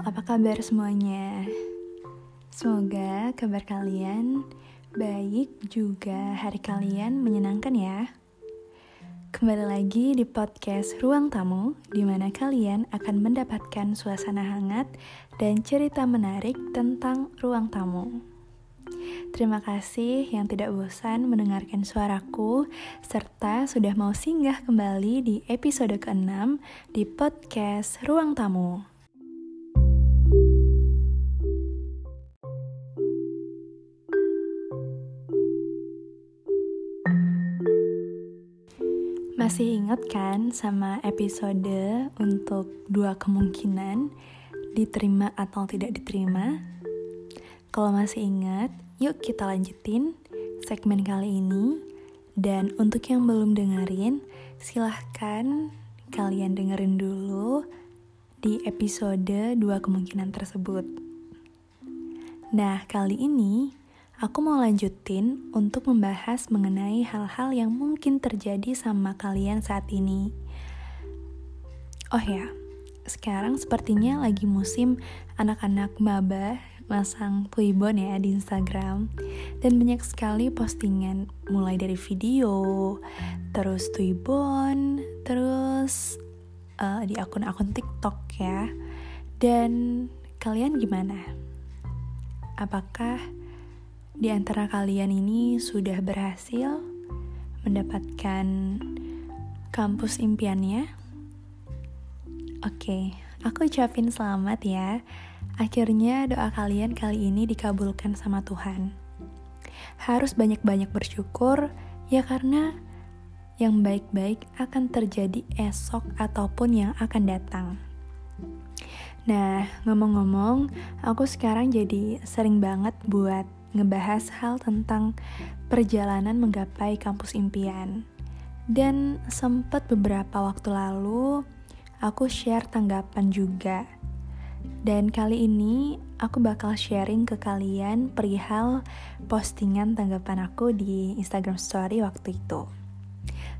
apa kabar semuanya? Semoga kabar kalian baik juga hari kalian menyenangkan ya. Kembali lagi di podcast Ruang Tamu, di mana kalian akan mendapatkan suasana hangat dan cerita menarik tentang ruang tamu. Terima kasih yang tidak bosan mendengarkan suaraku, serta sudah mau singgah kembali di episode ke-6 di podcast Ruang Tamu. Ingat kan sama episode untuk dua kemungkinan diterima atau tidak diterima? Kalau masih ingat, yuk kita lanjutin segmen kali ini. Dan untuk yang belum dengerin, silahkan kalian dengerin dulu di episode dua kemungkinan tersebut. Nah, kali ini Aku mau lanjutin untuk membahas mengenai hal-hal yang mungkin terjadi sama kalian saat ini. Oh ya, sekarang sepertinya lagi musim anak-anak maba masang Twibbon ya di Instagram dan banyak sekali postingan mulai dari video, terus Twibbon, terus uh, di akun-akun TikTok ya. Dan kalian gimana? Apakah di antara kalian ini sudah berhasil mendapatkan kampus impiannya? Oke, aku ucapin selamat ya. Akhirnya doa kalian kali ini dikabulkan sama Tuhan. Harus banyak-banyak bersyukur ya karena yang baik-baik akan terjadi esok ataupun yang akan datang. Nah, ngomong-ngomong, aku sekarang jadi sering banget buat ngebahas hal tentang perjalanan menggapai kampus impian. Dan sempat beberapa waktu lalu aku share tanggapan juga. Dan kali ini aku bakal sharing ke kalian perihal postingan tanggapan aku di Instagram story waktu itu.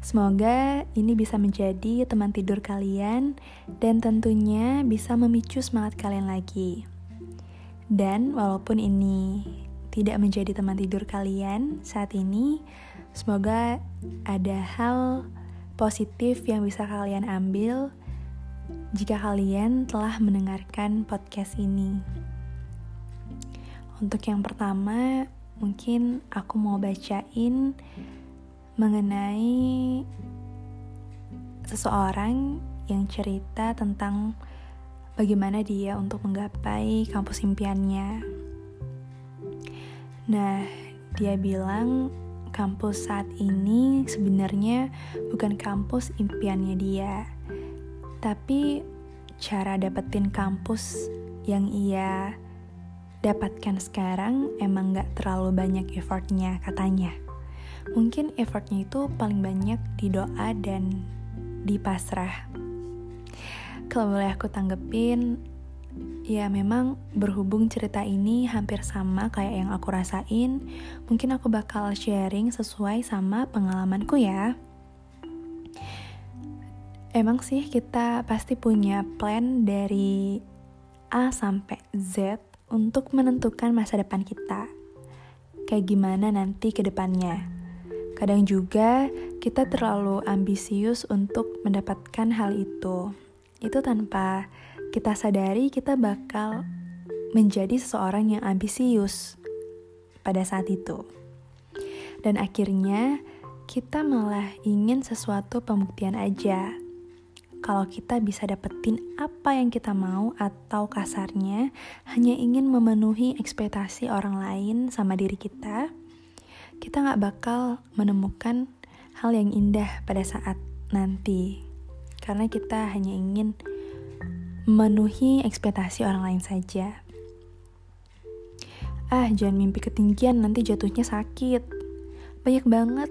Semoga ini bisa menjadi teman tidur kalian dan tentunya bisa memicu semangat kalian lagi. Dan walaupun ini tidak menjadi teman tidur kalian saat ini. Semoga ada hal positif yang bisa kalian ambil jika kalian telah mendengarkan podcast ini. Untuk yang pertama, mungkin aku mau bacain mengenai seseorang yang cerita tentang bagaimana dia untuk menggapai kampus impiannya. Nah, dia bilang kampus saat ini sebenarnya bukan kampus impiannya dia, tapi cara dapetin kampus yang ia dapatkan sekarang emang gak terlalu banyak effortnya katanya. Mungkin effortnya itu paling banyak di doa dan di pasrah. Kalau boleh aku tanggepin, Ya memang berhubung cerita ini hampir sama kayak yang aku rasain, mungkin aku bakal sharing sesuai sama pengalamanku ya. Emang sih kita pasti punya plan dari A sampai Z untuk menentukan masa depan kita. Kayak gimana nanti ke depannya. Kadang juga kita terlalu ambisius untuk mendapatkan hal itu. Itu tanpa kita sadari kita bakal menjadi seseorang yang ambisius pada saat itu. Dan akhirnya kita malah ingin sesuatu pembuktian aja. Kalau kita bisa dapetin apa yang kita mau atau kasarnya hanya ingin memenuhi ekspektasi orang lain sama diri kita, kita nggak bakal menemukan hal yang indah pada saat nanti. Karena kita hanya ingin memenuhi ekspektasi orang lain saja. Ah, jangan mimpi ketinggian, nanti jatuhnya sakit. Banyak banget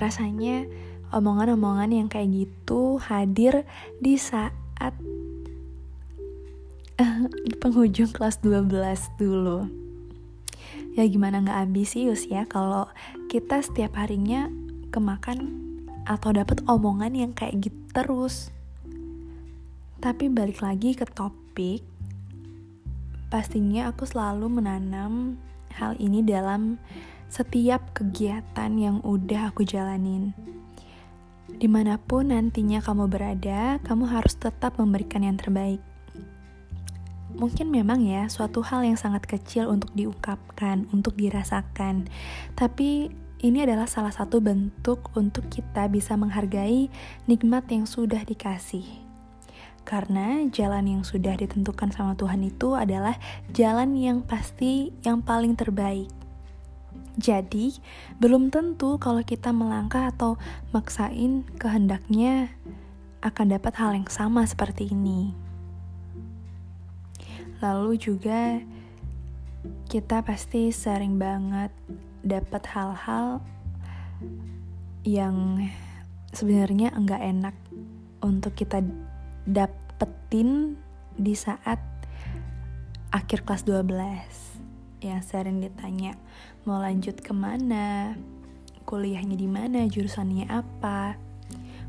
rasanya omongan-omongan yang kayak gitu hadir di saat di penghujung kelas 12 dulu. Ya gimana nggak ambisius ya kalau kita setiap harinya kemakan atau dapat omongan yang kayak gitu terus. Tapi balik lagi ke topik, pastinya aku selalu menanam hal ini dalam setiap kegiatan yang udah aku jalanin. Di mana pun nantinya kamu berada, kamu harus tetap memberikan yang terbaik. Mungkin memang ya, suatu hal yang sangat kecil untuk diungkapkan, untuk dirasakan, tapi ini adalah salah satu bentuk untuk kita bisa menghargai nikmat yang sudah dikasih. Karena jalan yang sudah ditentukan sama Tuhan itu adalah jalan yang pasti yang paling terbaik. Jadi, belum tentu kalau kita melangkah atau maksain kehendaknya akan dapat hal yang sama seperti ini. Lalu juga kita pasti sering banget dapat hal-hal yang sebenarnya enggak enak untuk kita dapetin di saat akhir kelas 12 yang sering ditanya mau lanjut ke mana? Kuliahnya di mana? Jurusannya apa?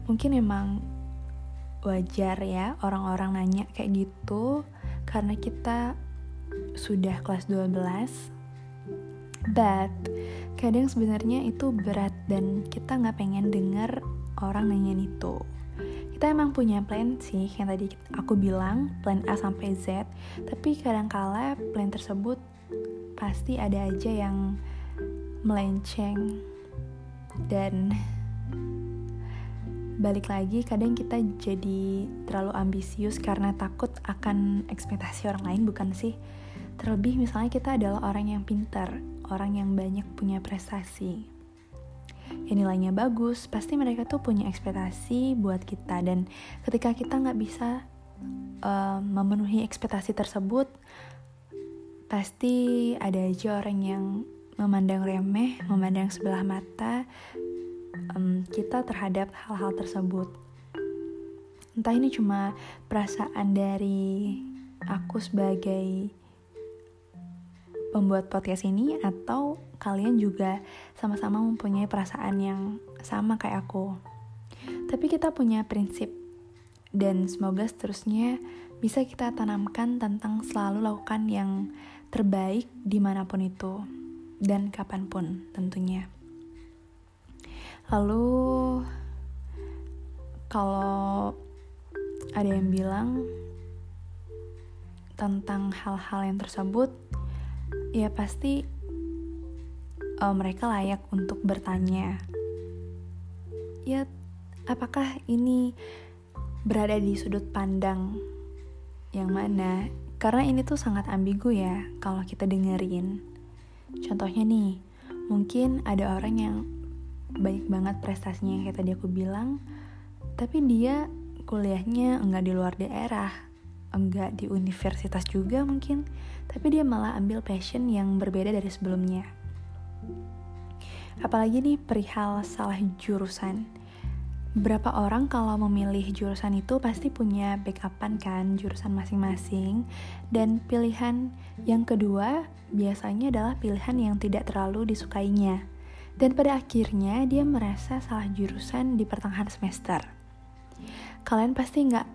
Mungkin emang wajar ya orang-orang nanya kayak gitu karena kita sudah kelas 12 but kadang sebenarnya itu berat dan kita nggak pengen denger orang nanyain itu kita emang punya plan sih yang tadi aku bilang plan A sampai Z. Tapi kadang-kala plan tersebut pasti ada aja yang melenceng. Dan balik lagi kadang kita jadi terlalu ambisius karena takut akan ekspektasi orang lain bukan sih? Terlebih misalnya kita adalah orang yang pintar orang yang banyak punya prestasi yang nilainya bagus, pasti mereka tuh punya ekspektasi buat kita dan ketika kita nggak bisa uh, memenuhi ekspektasi tersebut, pasti ada aja orang yang memandang remeh, memandang sebelah mata um, kita terhadap hal-hal tersebut. Entah ini cuma perasaan dari aku sebagai pembuat podcast ini atau kalian juga sama-sama mempunyai perasaan yang sama kayak aku. Tapi kita punya prinsip dan semoga seterusnya bisa kita tanamkan tentang selalu lakukan yang terbaik di mana pun itu dan kapan pun tentunya. Lalu kalau ada yang bilang tentang hal-hal yang tersebut, ya pasti uh, mereka layak untuk bertanya. Ya, apakah ini berada di sudut pandang yang mana? Karena ini tuh sangat ambigu ya kalau kita dengerin. Contohnya nih, mungkin ada orang yang banyak banget prestasinya yang kayak tadi aku bilang, tapi dia kuliahnya enggak di luar daerah, enggak di universitas juga mungkin, tapi dia malah ambil passion yang berbeda dari sebelumnya. Apalagi nih perihal salah jurusan. Berapa orang kalau memilih jurusan itu pasti punya backupan kan jurusan masing-masing dan pilihan yang kedua biasanya adalah pilihan yang tidak terlalu disukainya. Dan pada akhirnya dia merasa salah jurusan di pertengahan semester. Kalian pasti nggak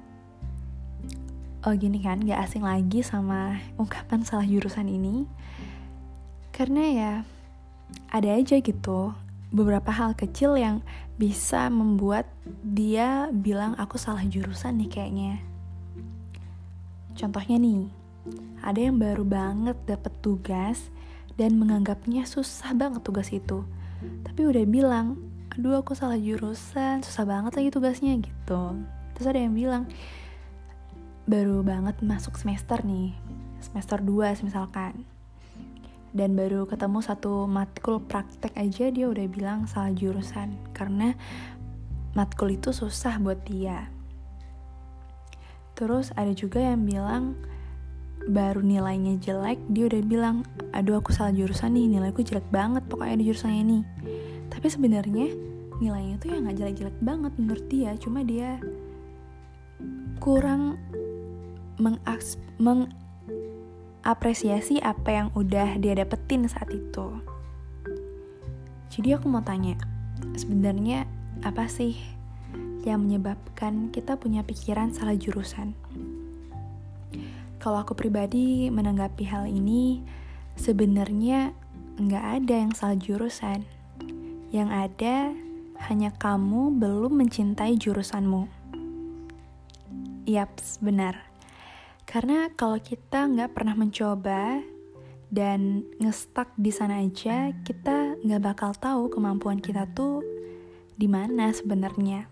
oh gini kan nggak asing lagi sama ungkapan salah jurusan ini karena ya ada aja gitu beberapa hal kecil yang bisa membuat dia bilang aku salah jurusan nih kayaknya. Contohnya nih, ada yang baru banget dapet tugas dan menganggapnya susah banget tugas itu. Tapi udah bilang, aduh aku salah jurusan, susah banget lagi tugasnya gitu. Terus ada yang bilang, baru banget masuk semester nih, semester 2 misalkan dan baru ketemu satu matkul praktek aja dia udah bilang salah jurusan karena matkul itu susah buat dia. Terus ada juga yang bilang baru nilainya jelek, dia udah bilang, aduh aku salah jurusan nih, nilaiku jelek banget pokoknya di jurusan ini. Tapi sebenarnya nilainya tuh ya nggak jelek-jelek banget menurut dia, cuma dia kurang mengaks meng apresiasi apa yang udah dia dapetin saat itu. Jadi aku mau tanya, sebenarnya apa sih yang menyebabkan kita punya pikiran salah jurusan? kalau aku pribadi menanggapi hal ini, sebenarnya nggak ada yang salah jurusan. Yang ada hanya kamu belum mencintai jurusanmu. Yaps, benar. Karena kalau kita nggak pernah mencoba dan ngestak di sana aja, kita nggak bakal tahu kemampuan kita tuh di mana sebenarnya.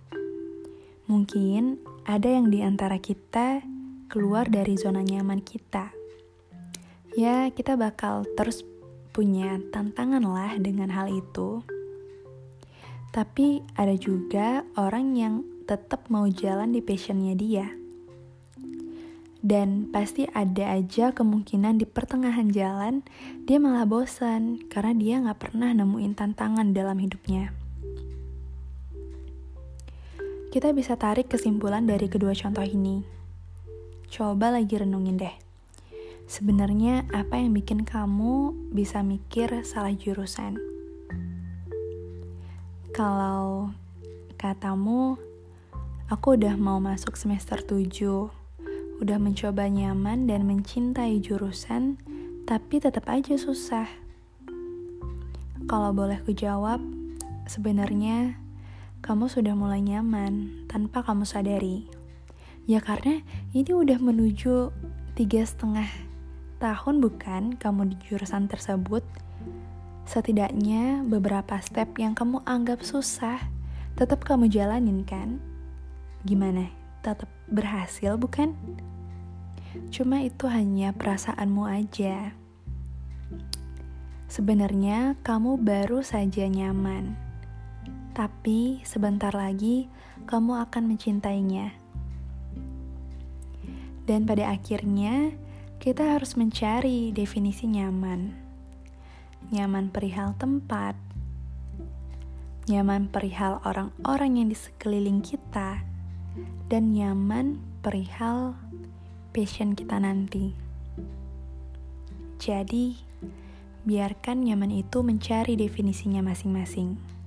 Mungkin ada yang di antara kita keluar dari zona nyaman kita. Ya, kita bakal terus punya tantangan lah dengan hal itu. Tapi ada juga orang yang tetap mau jalan di passionnya dia. Dan pasti ada aja kemungkinan di pertengahan jalan dia malah bosan karena dia gak pernah nemuin tantangan dalam hidupnya. Kita bisa tarik kesimpulan dari kedua contoh ini. Coba lagi renungin deh. Sebenarnya apa yang bikin kamu bisa mikir salah jurusan? Kalau katamu, aku udah mau masuk semester 7, udah mencoba nyaman dan mencintai jurusan, tapi tetap aja susah. Kalau boleh ku jawab, sebenarnya kamu sudah mulai nyaman tanpa kamu sadari. Ya karena ini udah menuju tiga setengah tahun bukan kamu di jurusan tersebut, Setidaknya beberapa step yang kamu anggap susah, tetap kamu jalanin kan? Gimana? Tetap berhasil bukan? Cuma itu hanya perasaanmu aja. Sebenarnya kamu baru saja nyaman. Tapi sebentar lagi kamu akan mencintainya. Dan pada akhirnya kita harus mencari definisi nyaman nyaman perihal tempat, nyaman perihal orang-orang yang di sekeliling kita, dan nyaman perihal passion kita nanti. Jadi, biarkan nyaman itu mencari definisinya masing-masing.